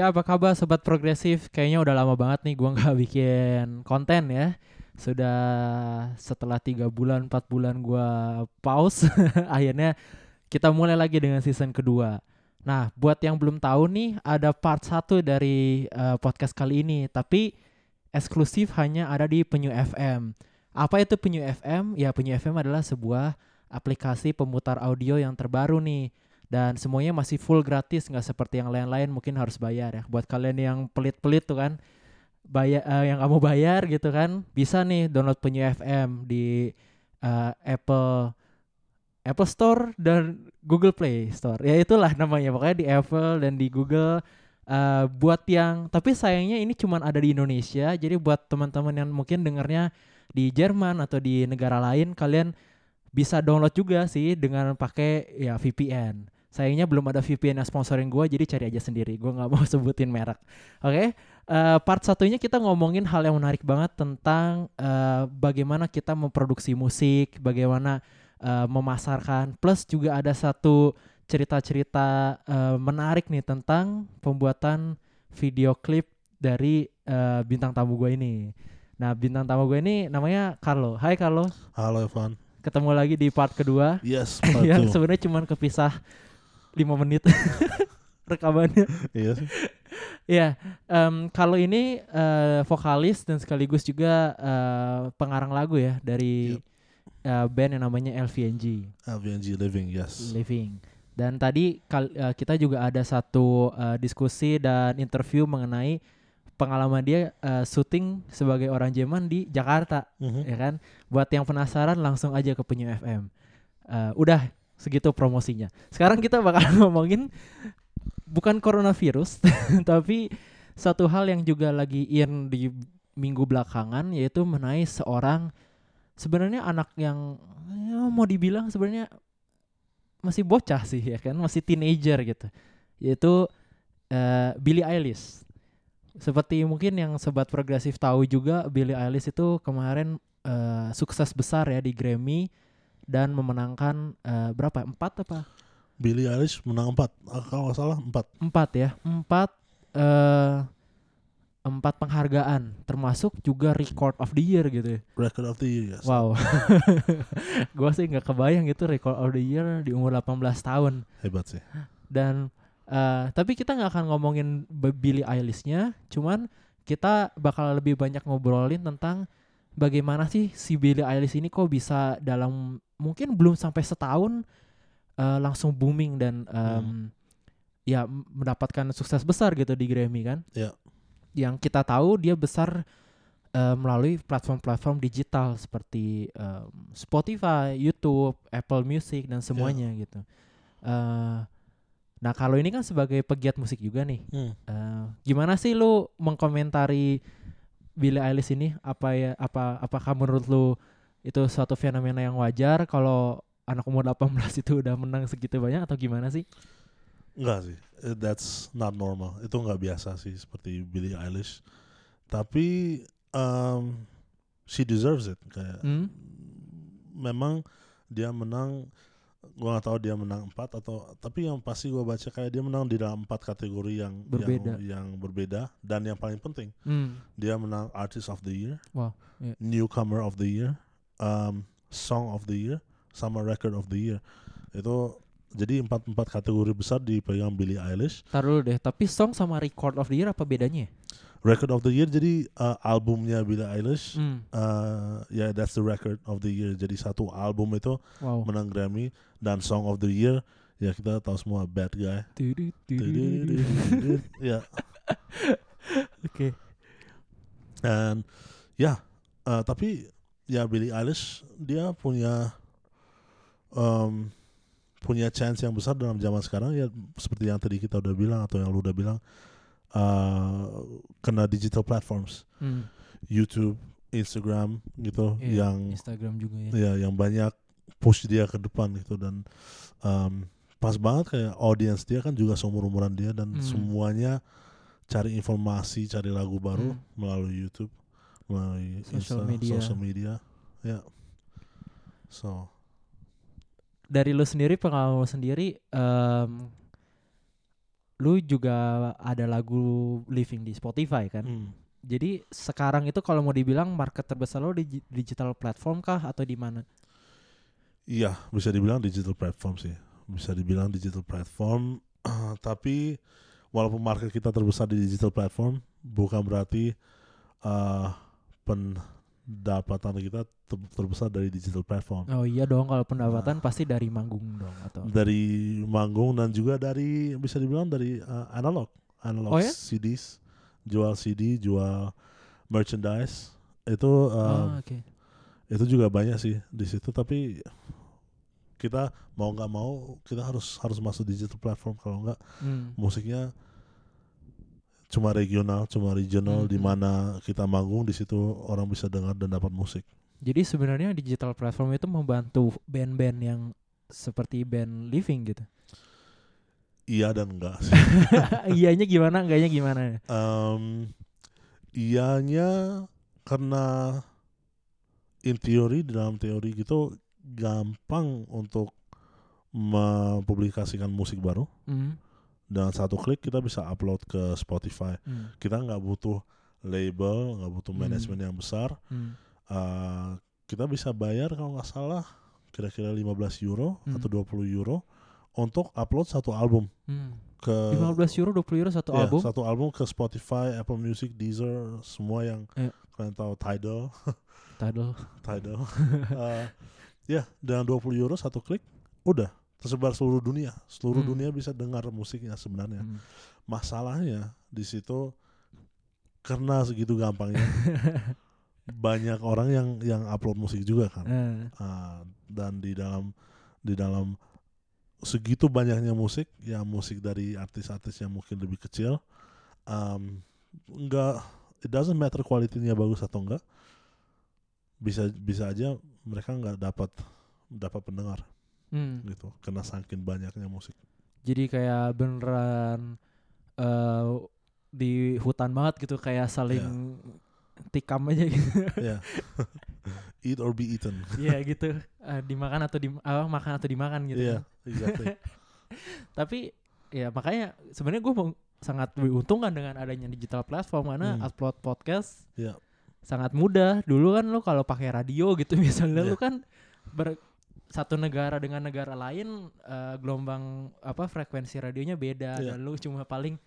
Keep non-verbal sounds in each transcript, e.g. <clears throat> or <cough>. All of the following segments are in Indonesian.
Ya apa kabar sobat progresif? Kayaknya udah lama banget nih gua nggak <laughs> bikin konten ya. Sudah setelah tiga bulan, empat bulan gua pause, <laughs> akhirnya kita mulai lagi dengan season kedua. Nah, buat yang belum tahu nih, ada part satu dari uh, podcast kali ini, tapi eksklusif hanya ada di Penyu FM. Apa itu Penyu FM? Ya, Penyu FM adalah sebuah aplikasi pemutar audio yang terbaru nih dan semuanya masih full gratis nggak seperti yang lain-lain mungkin harus bayar ya. Buat kalian yang pelit-pelit tuh kan bayar uh, yang kamu bayar gitu kan bisa nih download penyu FM di uh, Apple Apple Store dan Google Play Store. Ya itulah namanya pokoknya di Apple dan di Google uh, buat yang tapi sayangnya ini cuma ada di Indonesia jadi buat teman-teman yang mungkin dengarnya di Jerman atau di negara lain kalian bisa download juga sih dengan pakai ya VPN sayangnya belum ada VPN yang sponsorin gue jadi cari aja sendiri. Gue nggak mau <laughs> sebutin merek. Oke? Okay? uh, eh, part satunya kita ngomongin hal yang menarik banget tentang uh, bagaimana kita memproduksi musik bagaimana uh, memasarkan. Plus juga ada satu cerita-cerita uh, menarik nih tentang pembuatan video klip dari uh, bintang tamu gue ini. Nah bintang tamu gue ini namanya Carlo. Hai Carlo. Halo Evan. Ketemu lagi di part kedua. Yes <laughs> part yang sebenarnya cuma kepisah lima menit <laughs> rekamannya. Iya Ya, um, kalau ini uh, vokalis dan sekaligus juga uh, pengarang lagu ya dari yep. uh, band yang namanya LVNG. LVNG Living, yes. Living. Dan tadi uh, kita juga ada satu uh, diskusi dan interview mengenai pengalaman dia uh, syuting sebagai orang Jerman di Jakarta, mm -hmm. ya kan? Buat yang penasaran langsung aja ke Penyu FM. Uh, udah segitu promosinya. Sekarang kita bakal <laughs> ngomongin bukan coronavirus, <laughs> tapi satu hal yang juga lagi in di minggu belakangan yaitu mengenai seorang sebenarnya anak yang ya mau dibilang sebenarnya masih bocah sih ya kan, masih teenager gitu. Yaitu uh, Billie Eilish. Seperti mungkin yang sobat progresif tahu juga Billie Eilish itu kemarin uh, sukses besar ya di Grammy dan memenangkan uh, berapa empat apa? Billie Eilish menang empat. Ah, kalau nggak salah empat. Empat ya. Empat uh, empat penghargaan. Termasuk juga record of the year gitu ya. record of the year yes. wow. <laughs> Gue sih nggak kebayang gitu record of the year di umur 18 tahun. Hebat sih. Dan uh, tapi kita nggak akan ngomongin Billie Eilishnya. Cuman kita bakal lebih banyak ngobrolin tentang bagaimana sih si Billie Eilish ini kok bisa dalam mungkin belum sampai setahun uh, langsung booming dan um, hmm. ya mendapatkan sukses besar gitu di Grammy kan? Ya. Yang kita tahu dia besar uh, melalui platform-platform digital seperti um, Spotify, YouTube, Apple Music dan semuanya yeah. gitu. Uh, nah kalau ini kan sebagai pegiat musik juga nih, hmm. uh, gimana sih lu mengkomentari Billie Eilish ini apa ya apa apakah menurut lu itu suatu fenomena yang wajar kalau anak umur 18 itu udah menang segitu banyak atau gimana sih? Enggak sih, eh, that's not normal. Itu nggak biasa sih seperti Billie Eilish. Tapi um, she deserves it kayak hmm? memang dia menang gua nggak tahu dia menang empat atau tapi yang pasti gua baca kayak dia menang di dalam empat kategori yang berbeda yang, yang berbeda dan yang paling penting hmm. dia menang artist of the year wow, yeah. newcomer of the year um, song of the year sama record of the year itu jadi empat empat kategori besar dipegang Billie Eilish. Taruh deh, tapi song sama record of the year apa bedanya? Record of the year jadi uh, albumnya Billie Eilish, mm. uh, ya yeah, that's the record of the year. Jadi satu album itu wow. menang Grammy dan Song of the Year ya kita tahu semua Bad Guy. Ya. <laughs> Oke. Dan ya, uh, tapi ya Billie Eilish dia punya um, punya chance yang besar dalam zaman sekarang ya seperti yang tadi kita udah bilang atau yang lu udah bilang uh, kena digital platforms hmm. YouTube Instagram gitu yeah, yang Instagram juga ya ya yang banyak push dia ke depan gitu dan um, pas banget kayak audience dia kan juga seumur umuran dia dan hmm. semuanya cari informasi cari lagu baru hmm. melalui YouTube melalui social Insta, media social media ya yeah. so dari lu sendiri pengalaman lu sendiri um, lu juga ada lagu living di Spotify kan. Hmm. Jadi sekarang itu kalau mau dibilang market terbesar lo di gi- digital platform kah atau di mana? Iya, bisa dibilang digital platform sih. Bisa dibilang digital platform. <clears throat> Tapi walaupun market kita terbesar di digital platform, bukan berarti eh, pendapatan kita ter- terbesar dari digital platform. Oh iya dong kalau pendapatan Nah. pasti dari manggung dong atau Dari manggung dan juga dari bisa dibilang dari eh, analog, analog Oh ya? CDs, jual CD, jual merchandise. Itu eh, Ah, oke. itu juga banyak sih di situ tapi kita mau nggak mau kita harus harus masuk digital platform kalau nggak Hmm. musiknya cuma regional cuma regional Hmm, di mana kita manggung di situ orang bisa dengar dan dapat musik Jadi sebenarnya digital platform itu membantu band-band yang seperti band living gitu. iya dan enggak sih <laughs> Iyanya gimana, enggaknya gimana? Em, iyanya karena in teori di dalam teori gitu gampang untuk mempublikasikan musik baru Hmm. Dengan satu klik kita bisa upload ke Spotify Hmm. kita nggak butuh label nggak butuh Hmm. manajemen yang besar Hmm. Uh, kita bisa bayar kalau nggak salah kira-kira 15 euro Hmm. atau 20 euro untuk upload satu album Hmm. ke 15 euro, 20 euro satu ya, album. satu album ke Spotify, Apple Music, Deezer, semua yang Iya. kalian tahu Tidal, <laughs> Tidal. Tidal. Uh, <laughs> ya, dengan 20 euro satu klik udah tersebar seluruh dunia. Seluruh Hmm. dunia bisa dengar musiknya sebenarnya. Hmm. Masalahnya di situ karena segitu gampangnya <laughs> banyak orang yang yang upload musik juga kan. Eh. Ah, dan di dalam di dalam segitu banyaknya musik ya musik dari artis-artis yang mungkin lebih kecil um, enggak it doesn't matter kualitinya bagus atau enggak bisa bisa aja mereka nggak dapat dapat pendengar Hmm. gitu karena saking banyaknya musik Jadi kayak beneran eh di hutan banget gitu kayak saling tikam aja gitu. ya <laughs> eat or be eaten Iya gitu. Eh, dimakan atau di apa, makan atau dimakan gitu. Iya, kan. exactly <laughs> Tapi ya makanya sebenarnya gue sangat diuntungkan dengan adanya digital platform karena Hmm. upload podcast Iya. sangat mudah. Dulu kan lo kalau pakai radio gitu <laughs> misalnya Iya. lo kan ber satu negara dengan negara lain eh, gelombang apa frekuensi radionya beda Iya. dan lu cuma paling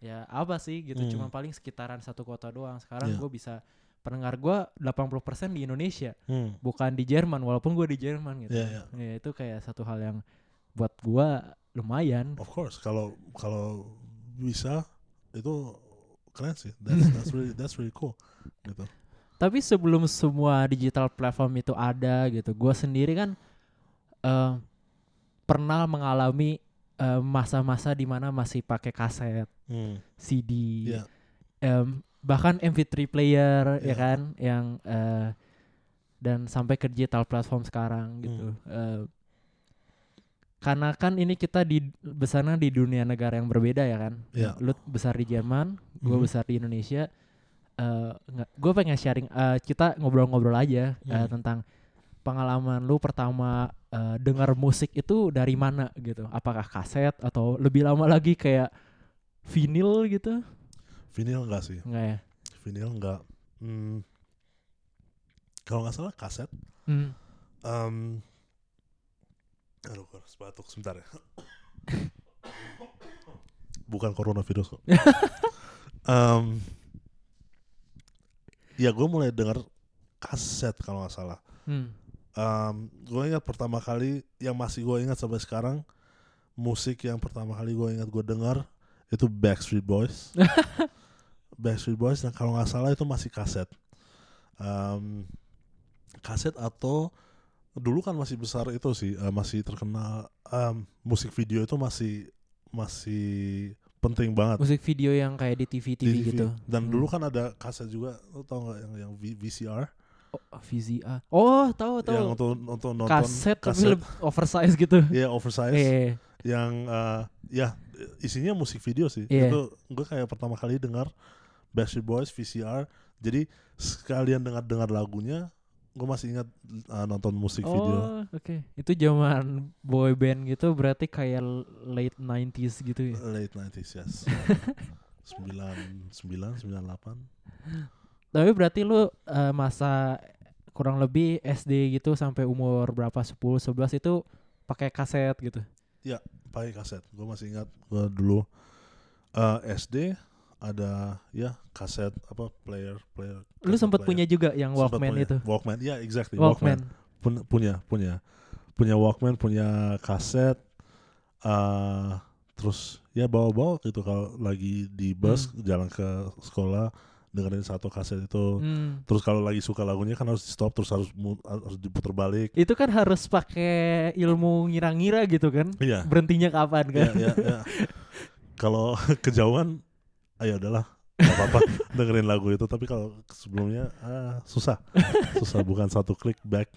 ya apa sih gitu Hmm. cuma paling sekitaran satu kota doang. Sekarang Iya. gue bisa pendengar gue 80% di Indonesia Hmm, bukan di Jerman walaupun gue di Jerman gitu. Iya, Ya, itu kayak satu hal yang buat gue lumayan. of course kalau kalau bisa itu keren sih that's <laughs> that's really that's really cool gitu Tapi sebelum semua digital platform itu ada gitu, gue sendiri kan eh, pernah mengalami eh, masa-masa di mana masih pakai kaset, Hmm, CD, Iya. em, bahkan MP3 player ya Iya. kan, yang eh, dan sampai ke digital platform sekarang gitu. Hmm. Eh, karena kan ini kita di besarnya di dunia negara yang berbeda ya kan. Iya. Lu besar di Jerman, gue Mhm. besar di Indonesia. Eh nggak, gue pengen sharing. eh, kita ngobrol-ngobrol aja Hmm. tentang pengalaman lu pertama eh, dengar musik itu dari mana gitu. Apakah kaset atau lebih lama lagi kayak vinil gitu? vinyl enggak sih Enggak ya? vinyl enggak Hmm, kalau nggak salah kaset Hmm. Em, aduh harus batuk sebentar ya <coughs> bukan coronavirus kok <laughs> Em, ya gue mulai dengar kaset kalau nggak salah Hmm. Um, gue ingat pertama kali yang masih gue ingat sampai sekarang musik yang pertama kali gue ingat gue dengar itu Backstreet Boys. <laughs> Backstreet Boys dan kalau nggak salah itu masih kaset. Um, kaset atau dulu kan masih besar itu sih uh, masih terkenal um, musik video itu masih masih penting banget Musik video yang kayak di TV TV, di TV. gitu. Dan Hmm. dulu kan ada kaset juga, lo tau nggak yang yang VCR Oh, VCA. Oh, tahu tahu. yang untuk untuk nonton kaset, tapi kaset. lebih oversize gitu. Iya oversize Eh, yang eh, ya isinya musik video sih. Iya. Itu gue kayak pertama kali dengar Backstreet Boys VCR. Jadi sekalian dengar-dengar lagunya, gue masih ingat uh, nonton musik oh, video oke. Itu zaman boy band gitu berarti kayak late 90s gitu ya. late 90s yes <laughs> sembilan sembilan sembilan delapan Tapi berarti lu eh, masa kurang lebih SD gitu sampai umur berapa 10 11 itu pakai kaset gitu. pakai kaset gue masih ingat gue dulu uh, SD ada ya kaset apa player player Lu sempat punya juga yang Walkman punya. itu. Walkman ya exactly Walkman. Pun- punya punya punya Walkman punya kaset uh, terus ya bawa-bawa gitu kalau lagi di bus jalan ke sekolah dengerin satu kaset itu Hmm. terus kalau lagi suka lagunya kan harus di stop terus harus harus diputar balik Itu kan harus pakai ilmu ngira-ngira gitu kan. iya Berhentinya kapan kan? <laughs> <laughs> ya, ya, ya. kalau kejauhan ayo udahlah nggak apa-apa <laughs> dengerin lagu itu tapi kalau sebelumnya ah, susah susah bukan satu klik back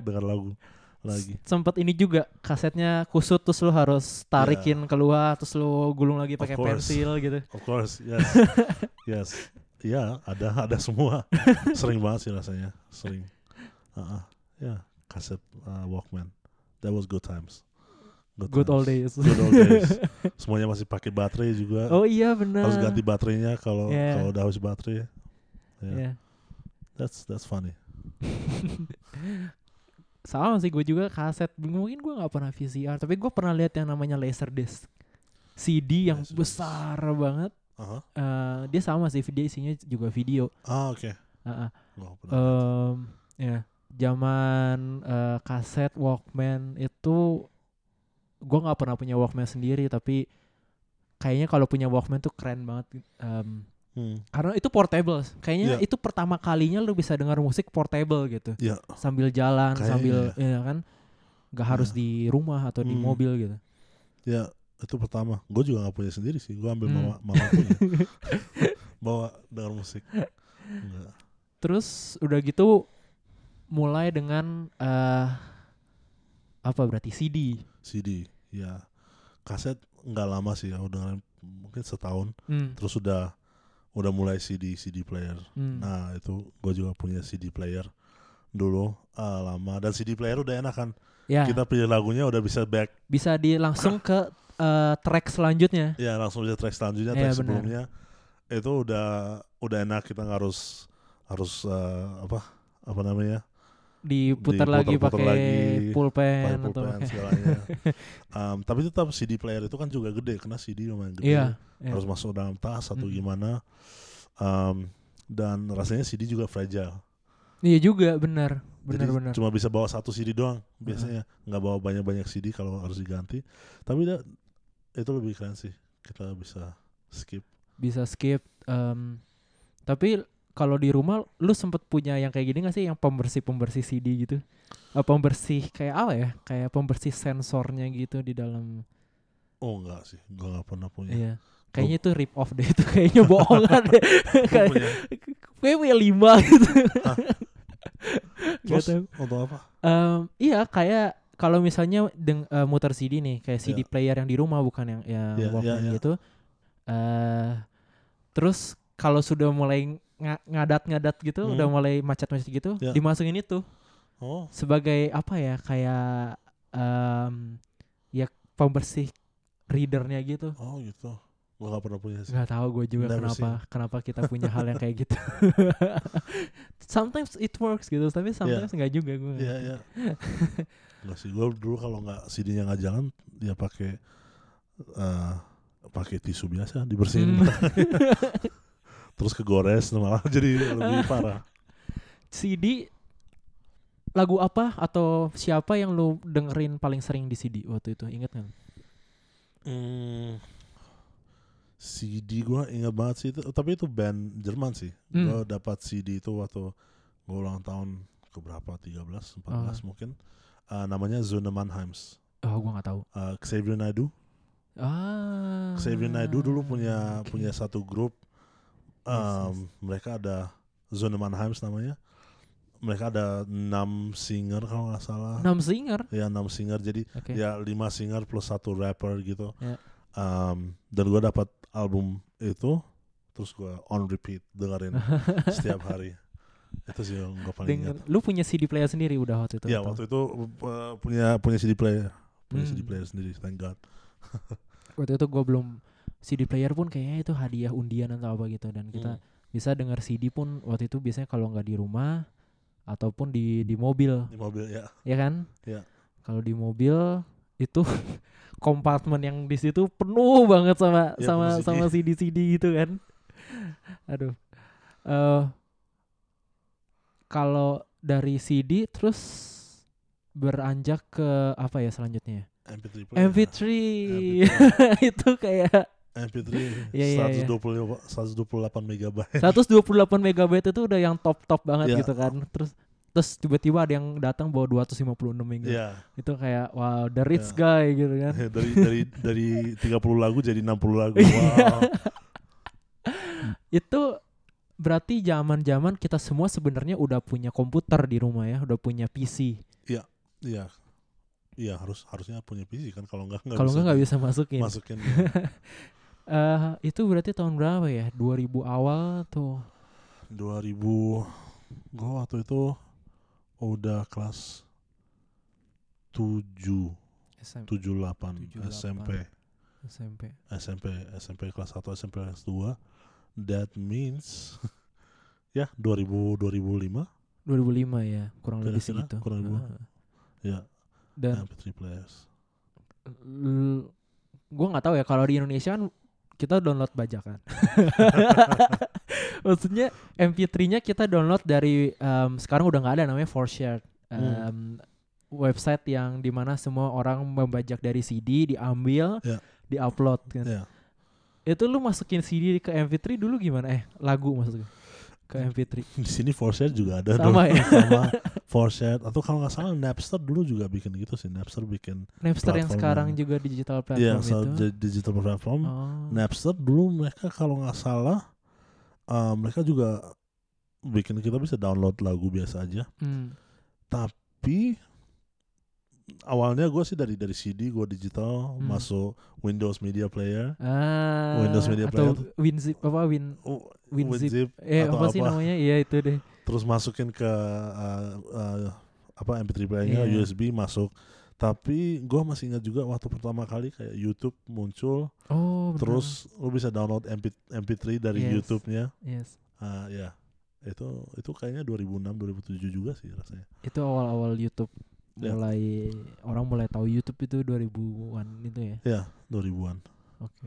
dengar lagu lagi Sempet ini juga kasetnya kusut terus lu harus tarikin keluar terus lu gulung lagi pakai pensil gitu. Of course, yes, yes, ya ada ada semua. <laughs> Sering banget sih rasanya, sering. Uh ya kaset uh, Walkman. That was good times. Good times. old days. Good old days. <laughs> Semuanya masih pakai baterai juga. Oh iya benar. Harus ganti baterainya kalau Yeah. kalau udah habis baterai. Ya, Iya. that's that's funny. <laughs> Sama sih gue juga kaset. Mungkin gue nggak pernah VCR, tapi gue pernah lihat yang namanya Laserdisc. CD yang Laserdisc. besar banget. Eh, dia sama sih, dia isinya juga video. Ah oke. Heeh. Nggak pernah. Em, ya, zaman eh, kaset Walkman itu gue nggak pernah punya Walkman sendiri, tapi kayaknya kalau punya Walkman tuh keren banget. Em, Hmm. karena itu portable. Kayaknya Iya. itu pertama kalinya lu bisa dengar musik portable gitu. Iya. Sambil jalan, Kayaknya sambil ya kan nggak harus Iya. di rumah atau di Hmm. mobil gitu. Ya itu pertama. Gue juga nggak punya sendiri sih. Gue ambil Hmm. mama mama punya. <laughs> Bawa dengar musik. Enggak. Terus udah gitu mulai dengan eh apa berarti CD. CD ya kaset nggak lama sih ya udah mungkin setahun Hmm. terus udah udah mulai CD CD player hmm. nah itu gue juga punya CD player dulu ah, lama dan CD player udah enak kan ya, kita pilih lagunya udah bisa back bisa di langsung ke eh, track selanjutnya. ya langsung bisa track selanjutnya Iya, track benar. sebelumnya itu udah udah enak kita nggak harus harus eh, apa apa namanya Diputar lagi pakai pulpen atau pulpen segalanya <laughs> Um, tapi tetap CD player itu kan juga gede karena CD lumayan gede Iya. iya. harus masuk dalam tas atau Mm. gimana um, dan rasanya CD juga fragile Iya juga benar. Jadi Benar-benar. cuma bisa bawa satu CD doang biasanya nggak bawa banyak banyak CD kalau harus diganti tapi dah, itu lebih keren sih kita bisa skip Bisa skip em, tapi kalau di rumah lu sempet punya yang kayak gini gak sih yang pembersih-pembersih CD gitu? Eh, pembersih kayak apa ya? Kayak pembersih sensornya gitu di dalam oh enggak sih gua nggak pernah punya Iya. Kayaknya itu rip off deh itu kayaknya bohongan deh. <laughs> Gua Kayak punya kayak punya lima gitu. Terus tahu. untuk apa Em, iya kayak kalau misalnya deng, eh, muter CD nih kayak CD Iya. player yang di rumah bukan yang yang Iya, Walkman iya, iya. gitu. eh terus kalau sudah mulai nga- ngadat-ngadat gitu, Hmm. udah mulai macet-macet gitu, Iya. dimasukin itu oh sebagai apa ya kayak em, ya pembersih readernya gitu. oh gitu gua nggak pernah punya sih Nggak tahu gue juga Never kenapa kenapa kita punya hal yang kayak <laughs> gitu. sometimes it works gitu, tapi sometimes nggak juga gue. Iya iya. Enggak sih, gue dulu kalau nggak CD-nya nggak jalan, dia pakai eh pakai tisu biasa dibersihin. Hmm. <laughs> Terus kegores malah <laughs> jadi lebih parah. CD lagu apa atau siapa yang lu dengerin paling sering di CD waktu itu? Ingat kan? Hmm, CD gue ingat banget sih itu, tapi itu band Jerman sih. Hmm. Gue dapat CD itu waktu gue ulang tahun ke berapa? 13, 14 Ah. mungkin. Eh, namanya Zone Mannheims. Oh, gua nggak tahu. Eh, Xavier Naidoo. Ah. Xavier Naidoo dulu punya oke. punya satu grup Yes, um, mereka ada Zone Mannheims namanya mereka ada enam singer kalau nggak salah enam singer. ya enam singer jadi Oke. ya lima singer plus satu rapper gitu Ya. um, dan gue dapat album itu terus gue on repeat dengerin <laughs> setiap hari itu sih yang gue paling Dengan, ingat lu punya CD player sendiri udah waktu itu? ya atau? waktu itu uh, punya punya CD player punya Hmm. CD player sendiri thank God <laughs> Waktu itu gue belum CD player pun kayaknya itu hadiah undian atau apa gitu dan kita Hmm. bisa dengar CD pun waktu itu biasanya kalau nggak di rumah ataupun di di mobil di mobil ya ya kan? Ya. Kalau di mobil itu <laughs> kompartemen yang di situ penuh banget sama Ya, sama CD. sama CD-CD gitu kan. <laughs> Aduh. eh kalau dari CD terus beranjak ke apa ya selanjutnya? MP3 player MP3. itu kayak MP3 <laughs> Iya, iya, iya. 120 128 megabyte 128 megabyte itu udah yang top-top banget Ya. gitu kan. Terus terus tiba-tiba ada yang datang bawa 256 mega. ya Itu kayak wow, the rich Ya. guy gitu kan. dari dari <laughs> dari 30 lagu jadi 60 lagu Iya. wow <laughs> itu berarti zaman-zaman kita semua sebenarnya udah punya komputer di rumah ya, udah punya PC. iya iya harus harusnya punya PC kan kalau enggak Kalau nggak nggak bisa masukin. masukin <laughs> Eh, itu berarti tahun berapa ya? 2000 awal tuh. 2000 gua waktu itu udah kelas 7 SM, 78 78. SMP SMP. SMP SMP kelas 1 SMP kelas 2 that means <laughs> ya 2000 2005 2005 ya, kurang lebih segitu. kurang lebih. Ah. ya Dan MP3 players gua nggak tahu ya kalau di Indonesia kan kita download bajakan. <laughs> Maksudnya MP3-nya kita download dari em, sekarang udah nggak ada namanya ForShare. Em, Hmm. website yang di mana semua orang membajak dari CD diambil, Ya. diupload kan. ya Itu lu masukin CD ke MP3 dulu gimana? Eh, lagu maksudnya ke MP3. <laughs> di sini Forshare juga ada Sama dong. ya? <laughs> sama Forshare atau kalau nggak salah Napster dulu juga bikin gitu sih Napster bikin Napster yang sekarang yang- juga digital platform so, itu. di- digital platform Oh. Napster dulu mereka kalau nggak salah uh, mereka juga bikin kita bisa download lagu biasa aja Hmm. tapi awalnya gue sih dari dari CD gue digital Hmm. masuk Windows Media Player Ah, Windows Media atau Player WinZip apa Win oh, WinZip. WinZip eh atau apa sih namanya? Iya itu deh. terus masukin ke uh, uh, apa MP3 playernya Iya. USB masuk tapi gue masih ingat juga waktu pertama kali kayak YouTube muncul Oh, benar. terus lu bisa download MP, MP3 dari Yes. YouTube-nya yes. Ah ya itu itu kayaknya 2006 2007 juga sih rasanya Itu awal-awal YouTube Ya. mulai orang mulai tahu YouTube itu 2000-an itu ya. ya 2000-an Oke.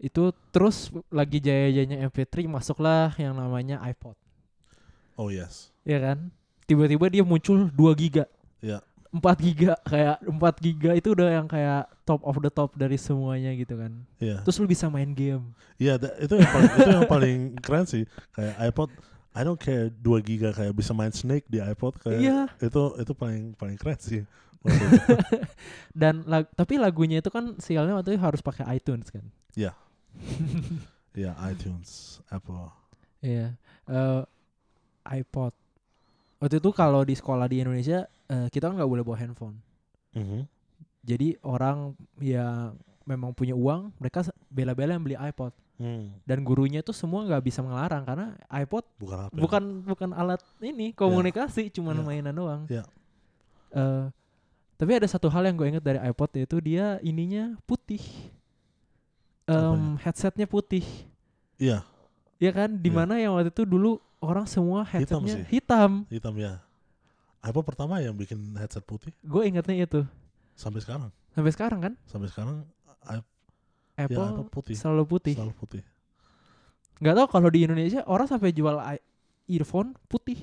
Itu terus lagi jaya-jayanya MP3 masuklah yang namanya iPod. oh yes Ya kan? Tiba-tiba dia muncul 2 giga. Ya. 4 giga kayak 4 giga itu udah yang kayak top of the top dari semuanya gitu kan. ya Terus lu bisa main game. Iya, da- itu yang paling itu yang paling keren sih. Kayak iPod, I don't care 2 giga kayak bisa main Snake di iPod kayak Iya. itu itu paling paling keren sih. <laughs> Dan lag- tapi lagunya itu kan sialnya waktu itu harus pakai iTunes kan. Iya, <laughs> iTunes, Apple. Iya. Eh, iPod. Waktu itu kalau di sekolah di Indonesia eh, kita kan nggak boleh bawa handphone. Mhm. Jadi orang yang memang punya uang mereka bela-bela yang beli iPod. Hmm, Dan gurunya itu semua nggak bisa melarang karena iPod bukan apa? bukan bukan alat ini komunikasi cuman Ya. mainan doang. Ya. Eh, tapi ada satu hal yang gue inget dari iPod yaitu dia ininya putih. Em, headsetnya putih. Iya, Ya kan, Iya. di mana yang waktu itu dulu orang semua Hitam headsetnya sih. hitam. hitam ya. iPod pertama yang bikin headset putih Gue ingetnya itu sampai sekarang. sampai sekarang kan Sampai sekarang i- Apple ya iPod putih. selalu putih. Selalu putih. Nggak tahu kalau di Indonesia orang sampai jual earphone putih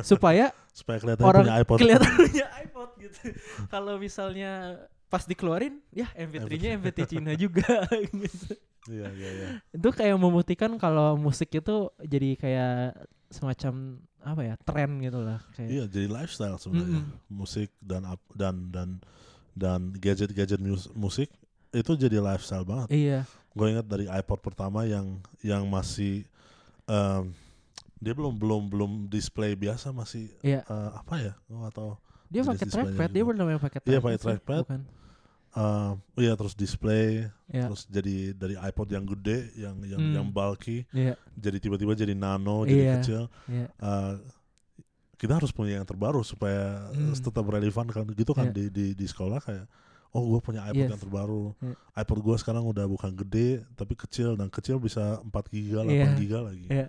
supaya <laughs> Supaya kelihatan orang punya iPod. kelihatan punya iPod gitu. <laughs> kalau misalnya pas dikeluarin, ya MP3-nya MP3 Cina juga. <laughs> gitu. Iya, iya, iya. Itu kayak membuktikan kalau musik itu jadi kayak semacam apa ya tren gitu lah. Kayak, Iya, jadi lifestyle sebenarnya. Mm-mm. Musik dan dan dan dan gadget-gadget mus- musik itu jadi lifestyle banget. Iya, Gue ingat dari iPod pertama yang yang masih em, dia belum belum belum display biasa masih Iya. eh, apa ya? Gue tahu. dia pakai trackpad, dia benar pakai Iya, trackpad. pakai trackpad. bukan? Uh, iya terus display Ya. terus jadi dari iPod yang gede yang yang Hmm. yang bulky Iya, jadi tiba-tiba jadi nano jadi Iya. kecil iya. Uh, kita harus punya yang terbaru supaya Hmm. tetap relevan kan gitu kan Iya. di, di di sekolah kayak oh gue punya iPod Yes. yang terbaru Iya. iPod gue sekarang udah bukan gede tapi kecil dan kecil bisa 4 giga 8 Iya. giga lagi Iya.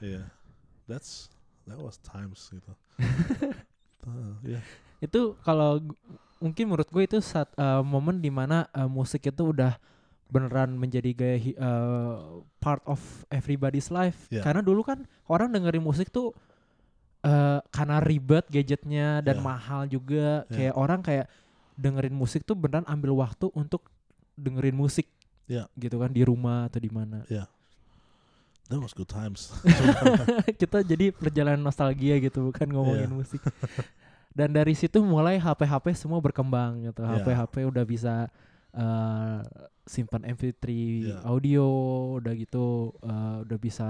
Iya. that's that was times gitu <laughs> Uh, iya itu kalau mungkin menurut gue itu saat eh, momen di mana eh, musik itu udah beneran menjadi gaya eh, part of everybody's life Yeah. karena dulu kan orang dengerin musik tuh eh, karena ribet gadgetnya dan Yeah. mahal juga Yeah. kayak orang kayak dengerin musik tuh beneran ambil waktu untuk dengerin musik Yeah. gitu kan di rumah atau di mana that was good times <laughs> kita jadi perjalanan nostalgia gitu bukan ngomongin Iya. musik <laughs> dan dari situ mulai HP-HP semua berkembang gitu Iya. HP-HP udah bisa eh, simpan MP3 Iya. audio udah gitu eh, udah bisa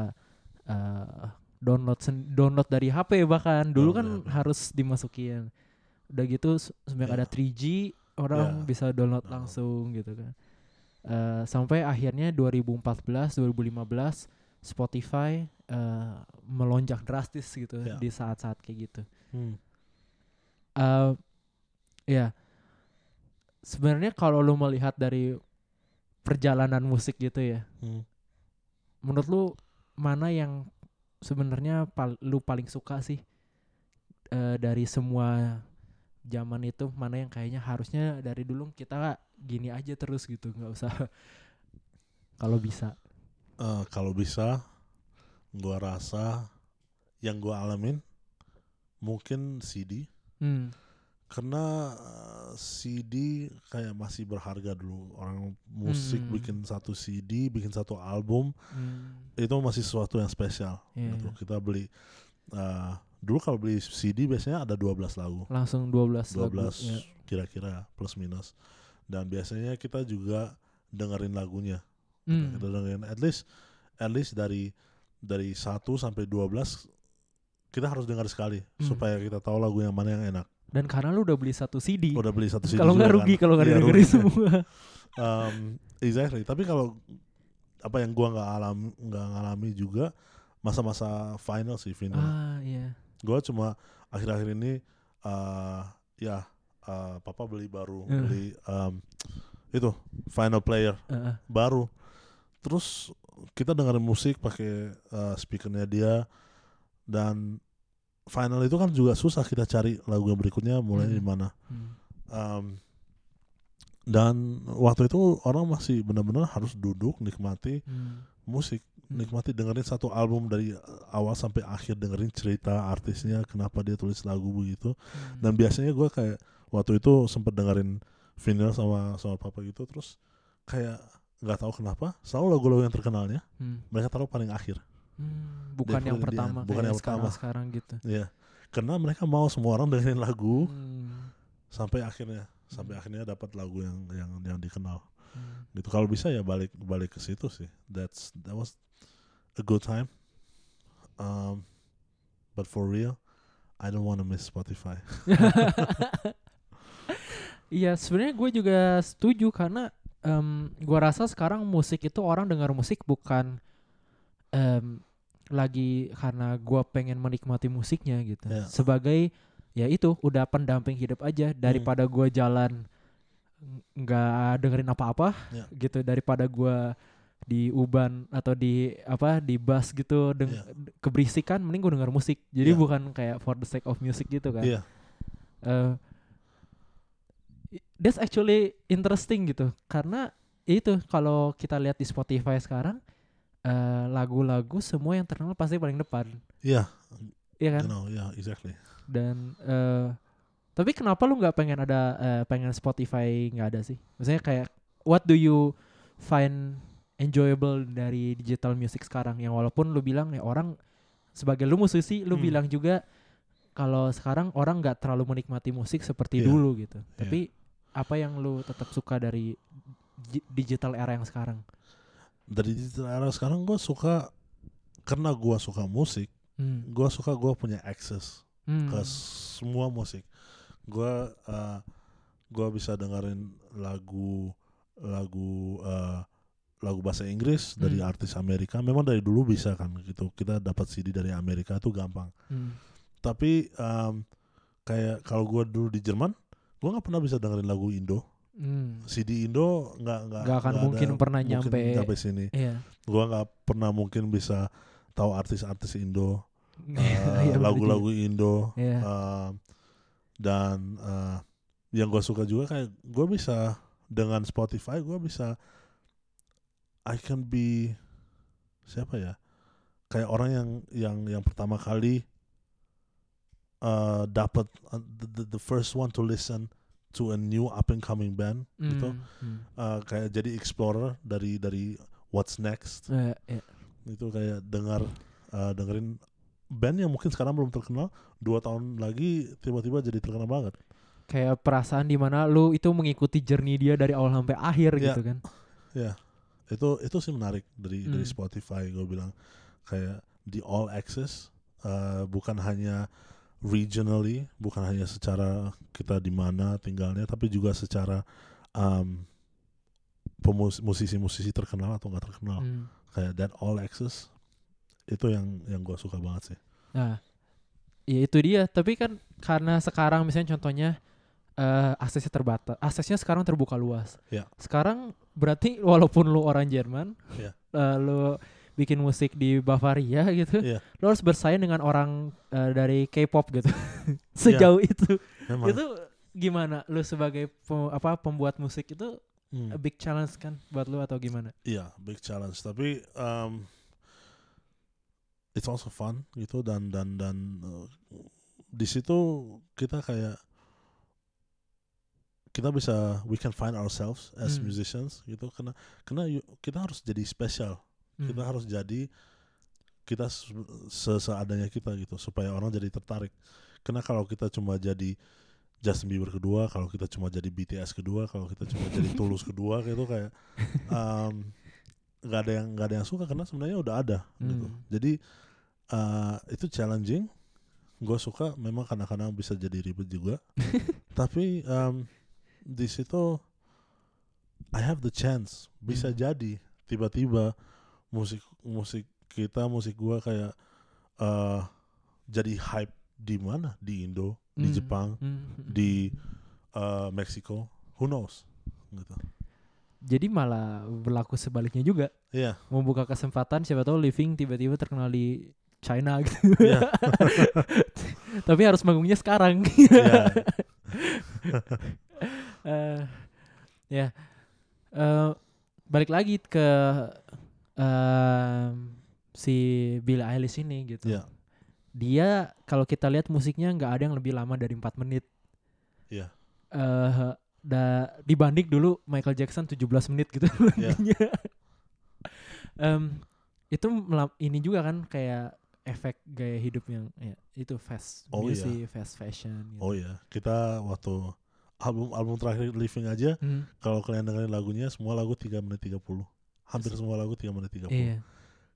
eh, download sen- download dari HP bahkan dulu kan HP. harus dimasukin udah gitu se- semenjak Iya. ada 3G orang Iya. bisa download Download. langsung gitu kan Eh, sampai akhirnya 2014 2015 Spotify eh, melonjak drastis gitu Iya. di saat-saat kayak gitu Hmm. Eh ya sebenarnya kalau lu melihat dari perjalanan musik gitu ya Hmm. menurut lu mana yang sebenarnya pal- lu paling suka sih eh, dari semua zaman itu? Mana yang kayaknya harusnya dari dulu kita gini aja terus gitu nggak usah <laughs> kalau bisa? Eh, kalau bisa gua rasa yang gua alamin mungkin CD hmm. karena eh, CD kayak masih berharga dulu orang musik Hmm. bikin satu CD bikin satu album hmm. itu masih sesuatu yang spesial Iya, gitu. kita beli eh, dulu kalau beli CD biasanya ada 12 lagu langsung 12 12 lagu ya. kira-kira plus minus dan biasanya kita juga dengerin lagunya Hmm. kita dengerin at least at least dari dari 1 sampai 12 kita harus dengar sekali Hmm. supaya kita tahu lagu yang mana yang enak dan karena lu udah beli satu CD udah beli satu CD kalau nggak juga rugi kan. kalau nggak Iya, dengerin rugi. semua <laughs> um, exactly tapi kalau apa yang gua nggak alami nggak ngalami juga masa-masa final sih final ah iya gua cuma akhir-akhir ini uh, ya uh, papa beli baru Eh. beli um, itu final player Heeh. baru terus kita dengerin musik pakai uh, speakernya dia dan final itu kan juga susah kita cari lagu yang berikutnya mulai Hmm. di mana Hmm. Um, dan waktu itu orang masih benar-benar harus duduk nikmati Hmm. musik Hmm. nikmati dengerin satu album dari awal sampai akhir dengerin cerita artisnya kenapa dia tulis lagu begitu Hmm. dan biasanya gue kayak waktu itu sempet dengerin vinyl sama sama papa gitu terus kayak nggak tahu kenapa selalu lagu-lagu yang terkenalnya Hmm. mereka taruh paling akhir Hmm, bukan yang pertama bukan yang pertama. sekarang sekarang gitu. ya karena mereka mau semua orang dengerin lagu Hmm, sampai akhirnya sampai Hmm. akhirnya dapat lagu yang yang yang dikenal hmm. gitu kalau bisa ya balik balik ke situ sih that's that was a good time um but for real I don't wanna miss Spotify <laughs> Iya, sebenarnya gue juga setuju karena em gue rasa sekarang musik itu orang dengar musik bukan em lagi karena gue pengen menikmati musiknya gitu. Ya. Sebagai ya itu udah pendamping hidup aja daripada gue jalan ng- nggak dengerin apa-apa Ya. gitu daripada gue di uban atau di apa di bus gitu deng Ya. keberisikan mending gue denger musik jadi Ya. bukan kayak for the sake of music gitu kan iya uh, i- that's actually interesting gitu karena itu kalau kita lihat di Spotify sekarang eh, lagu-lagu semua yang terkenal pasti paling depan. Iya. Iya you kan? Know yeah exactly. Dan eh, tapi kenapa lu nggak pengen ada eh, pengen Spotify nggak ada sih? Maksudnya kayak what do you find enjoyable dari digital music sekarang? Yang walaupun lu bilang ya orang sebagai lu musisi lu Hmm. bilang juga kalau sekarang orang nggak terlalu menikmati musik seperti Iya. dulu gitu. Iya. tapi apa yang lu tetap suka dari di- digital era yang sekarang dari era sekarang gue suka karena gue suka musik hmm. gue suka gue punya access Hmm. ke semua musik gue uh, gua bisa dengerin lagu lagu eh, lagu bahasa Inggris dari Hmm. artis Amerika memang dari dulu bisa kan gitu kita dapat CD dari Amerika itu gampang Hmm. tapi em, kayak kalau gua dulu di Jerman gua nggak pernah bisa dengerin lagu Indo Hmm. CD Indo nggak nggak Nggak akan nggak mungkin pernah nyampe- nyampe sini Iya. gua nggak pernah mungkin bisa tahu artis-artis Indo <laughs> Iya, eh, berarti. lagu-lagu Indo Iya. eh, dan eh, yang gue suka juga kayak gue bisa dengan Spotify gue bisa I can be siapa ya kayak orang yang yang yang pertama kali uh, dapat uh, the- the first one to listen to a new up and coming band gitu Hmm. Hmm. Uh, kayak jadi explorer dari dari what's next Eh, iya. itu kayak dengar uh, dengerin band yang mungkin sekarang belum terkenal dua tahun lagi tiba-tiba jadi terkenal banget Kayak perasaan di mana lu itu mengikuti journey dia dari awal sampai akhir Iya. gitu kan. itu itu sih menarik dari dari Hmm. Spotify gue bilang kayak di all access uh, bukan hanya regionally bukan hanya secara kita di mana tinggalnya tapi juga secara um, musisi-musisi terkenal atau nggak terkenal Hmm. kayak that all access itu yang yang gue suka banget sih Nah, ya itu dia. Tapi kan karena sekarang misalnya contohnya eh aksesnya terbatas, aksesnya sekarang terbuka luas. Ya. Sekarang berarti walaupun lu orang Jerman, Ya. eh, lu bikin musik di Bavaria <laughs> gitu, Iya. lu harus bersaing dengan orang eh, dari K-pop gitu. <laughs> Sejauh itu, memang itu gimana? Lu sebagai pe- apa pembuat musik itu Hmm. a big challenge kan buat lu atau gimana? Iya, big challenge. Tapi um, it's also fun gitu dan dan dan uh, di situ kita kayak kita bisa we can find ourselves as Hmm. musicians gitu karena karena you- kita harus jadi spesial. Kita Hmm. harus jadi kita se- se- seadanya kita gitu supaya orang jadi tertarik. Karena kalau kita cuma jadi Justin Bieber kedua, kalau kita cuma jadi BTS kedua, kalau kita cuma <laughs> jadi Tulus kedua gitu kayak um, nggak ada yang nggak ada yang suka karena sebenarnya udah ada gitu. Hmm. Jadi uh, itu challenging. Gue suka memang kadang-kadang bisa jadi ribet juga. <laughs> Tapi um, di situ I have the chance bisa Hmm. jadi tiba-tiba musik musik kita musik gua kayak uh, jadi hype di mana di Indo di Hmm. Jepang Hmm. di uh, Meksiko who knows gitu Jadi malah berlaku sebaliknya juga. iya membuka kesempatan siapa tahu living tiba-tiba terkenal di China gitu. Iya. <laughs> Tapi harus manggungnya sekarang. iya <laughs> Eh, ya. Eh, balik lagi ke em, si Billie Eilish ini gitu. iya Dia kalau kita lihat musiknya nggak ada yang lebih lama dari 4 menit. Iya. Eh da, dibanding dulu Michael Jackson 17 menit gitu <laughs> Iya. lagunya. Em, itu ini juga kan kayak efek gaya hidup yang ya, itu fast Oh, iya. music, fast fashion gitu. oh ya kita waktu album album terakhir Living aja Hmm, kalau kalian dengerin lagunya semua lagu 3 menit 30 hampir semua lagu 3 menit 30 iya.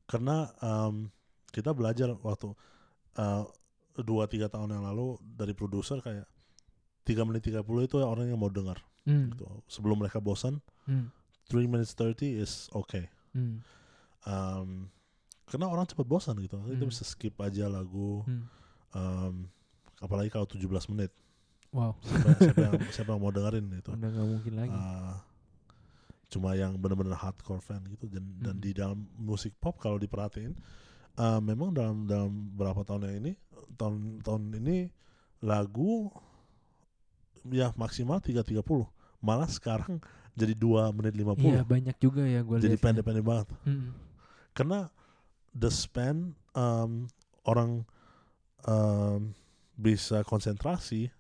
karena um, kita belajar waktu uh, dua tiga tahun yang lalu dari produser kayak 3 menit 30 itu orang yang mau dengar Hmm, gitu. sebelum mereka bosan 3 minutes 30 is okay hmm, um, karena orang cepat bosan gitu kita Hmm. bisa skip aja lagu hmm. um, apalagi kalau 17 menit Wow, siapa, siapa yang siapa yang <laughs> mau dengerin itu udah nggak mungkin lagi. Uh, cuma yang benar-benar hardcore fan gitu. Dan dan Hmm. di dalam musik pop kalau diperhatiin uh, memang dalam dalam beberapa tahun yang ini tahun tahun ini lagu ya maksimal 330 malah sekarang jadi 2 menit 50 Iya banyak juga ya gue jadi lihat. pendek-pendek banget. Hmm, karena the span um, orang um, bisa konsentrasi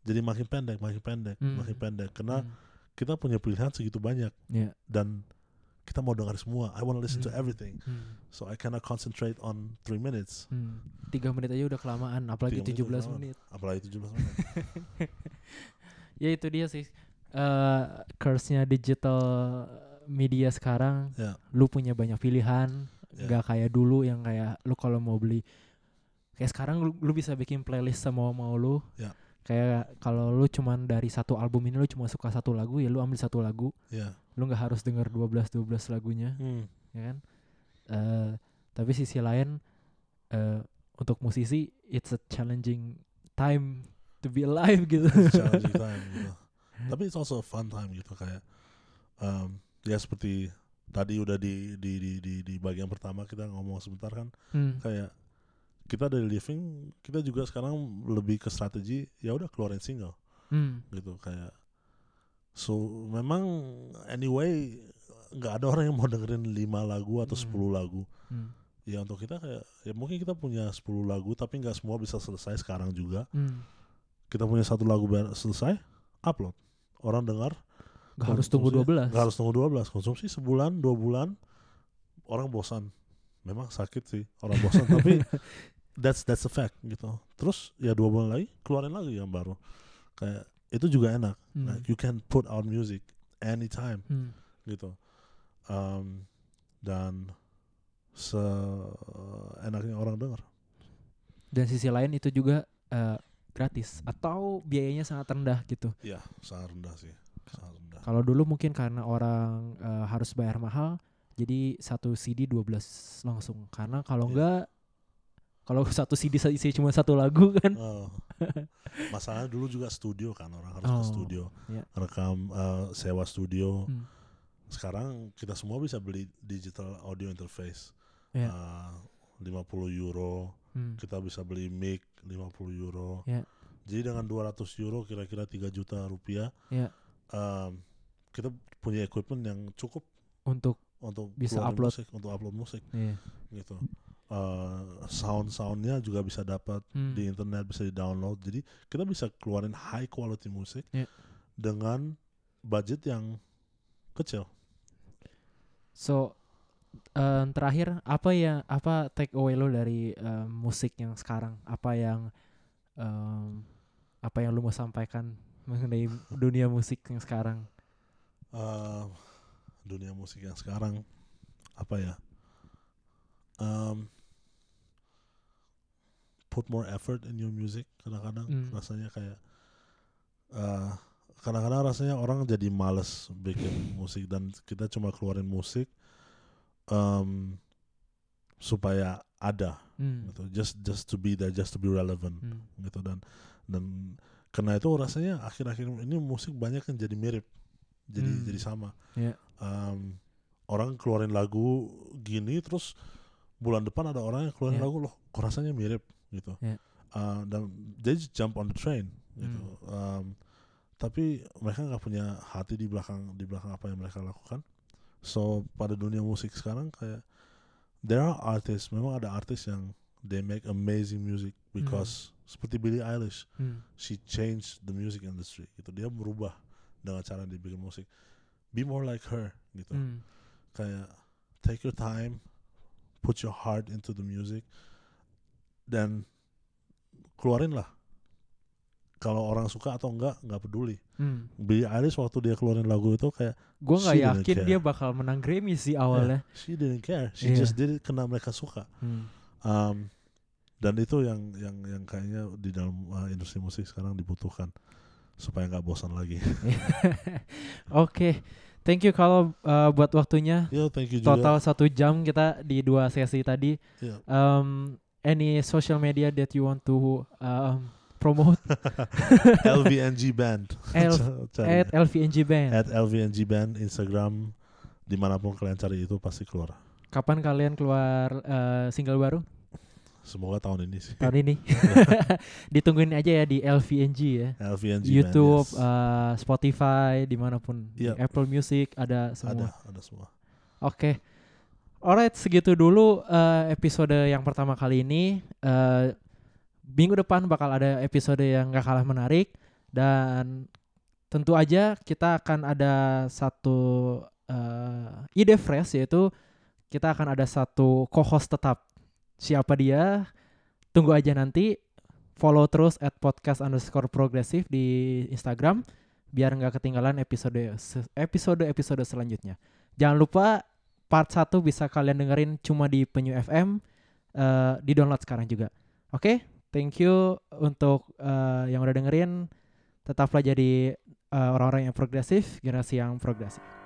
jadi makin pendek makin pendek Hmm. makin pendek. Karena hmm, kita punya pilihan segitu banyak Iya. dan kita mau dengar semua. I want to listen to Hmm. everything, hmm, so I cannot concentrate on three minutes. hmm. Tiga menit aja udah kelamaan, apalagi Tiga menit 17 udah kelamaan. menit. Apalagi 17 menit. <laughs> Ya itu dia sih. eh curse-nya digital media sekarang. Ya. Lu punya banyak pilihan, Ya. nggak kayak dulu yang kayak lu kalau mau beli kayak sekarang lu, lu bisa bikin playlist sama mau lu. Ya. Kayak kalau lu cuman dari satu album ini lu cuma suka satu lagu ya lu ambil satu lagu. Ya. Lu nggak harus denger 12 12 lagunya Hmm. ya kan? Eh, tapi sisi lain eh, untuk musisi it's a challenging time to be alive gitu. Challenging <laughs> time gitu. Tapi it's also a fun time gitu kayak um, ya seperti tadi udah di di di di, di bagian pertama kita ngomong sebentar kan Hmm, kayak kita dari living kita juga sekarang lebih ke strategi ya udah keluarin single. Hmm, gitu kayak so memang anyway nggak ada orang yang mau dengerin lima lagu atau Hmm. 10 lagu. Hmm, ya untuk kita kayak ya mungkin kita punya 10 lagu tapi nggak semua bisa selesai sekarang juga. Hmm. kita punya satu lagu selesai upload. Orang dengar. Nggak harus tunggu 12 nggak harus tunggu 12 konsumsi sebulan dua bulan orang bosan. Memang sakit sih orang bosan tapi <laughs> that's that's a fact gitu. Terus ya dua bulan lagi keluarin lagi yang baru. Kayak itu juga enak. Hmm, like you can put out music anytime hmm. gitu. Um, dan seenaknya orang dengar dan sisi lain itu juga eh, gratis atau biayanya sangat rendah gitu. Ya sangat rendah sih. Sangat rendah. Kalau dulu mungkin karena orang eh, harus bayar mahal, jadi satu CD 12 langsung. Karena kalau Iya. enggak kalau satu CD isi cuma satu lagu kan. Oh. <laughs> masalahnya dulu juga studio kan orang harus ke Oh, studio iya. rekam eh, sewa studio Hmm. sekarang kita semua bisa beli digital audio interface Iya. Eh, 50 euro Hmm. kita bisa beli mic 50 euro Iya. jadi dengan 200 euro kira-kira 3 juta rupiah Iya. em, kita punya equipment yang cukup Untuk untuk Bisa upload. musik untuk upload musik iya. gitu sound soundnya juga bisa dapat Hmm. di internet bisa di download jadi kita bisa keluarin high quality musik Iya. dengan budget yang kecil So eh, terakhir apa ya apa take away lo dari eh, musik yang sekarang? Apa yang em, apa yang lu mau sampaikan mengenai dunia musik yang sekarang? Eh, dunia musik yang sekarang apa ya Em, put more effort in your music kadang-kadang Hmm. rasanya kayak eh, kadang-kadang rasanya orang jadi males bikin musik dan kita cuma keluarin musik em, supaya ada Hmm. gitu just just to be there just to be relevant Hmm. gitu dan dan karena itu rasanya akhir-akhir ini musik banyak yang jadi mirip jadi Hmm. jadi sama Iya. Em, orang keluarin lagu gini terus bulan depan ada orang yang keluarin Iya. lagu loh kok rasanya mirip gitu Iya. Eh, dan they just jump on the train gitu Hmm. Em, tapi mereka nggak punya hati di belakang di belakang apa yang mereka lakukan so pada dunia musik sekarang kayak there are artists memang ada artis yang they make amazing music because seperti Billie Eilish Hmm. she changed the music industry gitu dia berubah dengan cara dia bikin musik be more like her gitu Hmm. kayak take your time put your heart into the music dan keluarin lah kalau orang suka atau enggak nggak peduli Hmm. Billie Eilish waktu dia keluarin lagu itu kayak Gue nggak yakin dia bakal menang Grammy sih awalnya. she didn't care she Iya. just did it karena mereka suka Hmm. Um, dan itu yang yang yang kayaknya di dalam uh, industri musik sekarang dibutuhkan supaya nggak bosan lagi. <laughs> Oke, thank you kalau uh, buat waktunya. Yo, thank you juga. Total satu jam kita di dua sesi tadi. Iya. Um, any social media that you want to um, promote <laughs> LVNG Band. L- <laughs> at LVNG Band. At LVNG Band Instagram di mana pun kalian cari itu pasti keluar. Kapan kalian keluar uh, single baru? Semoga tahun ini sih. Tahun ini. <laughs> Ditungguin aja ya di LVNG ya. LVNG YouTube, Band. yes. uh, Spotify, di mana pun. Di Iya. Apple Music ada ada semua. ada semua. Oke. Alright, segitu dulu uh, episode yang pertama kali ini. Uh, minggu depan bakal ada episode yang gak kalah menarik dan tentu aja kita akan ada satu uh, ide fresh yaitu kita akan ada satu co-host tetap. Siapa dia? Tunggu aja nanti. Follow terus at podcast underscore progresif di Instagram biar nggak ketinggalan episode episode episode selanjutnya. Jangan lupa part 1 bisa kalian dengerin cuma di Penyu FM. eh, di download sekarang juga. Oke, thank you untuk eh, yang udah dengerin tetaplah jadi eh, orang-orang yang progresif generasi yang progresif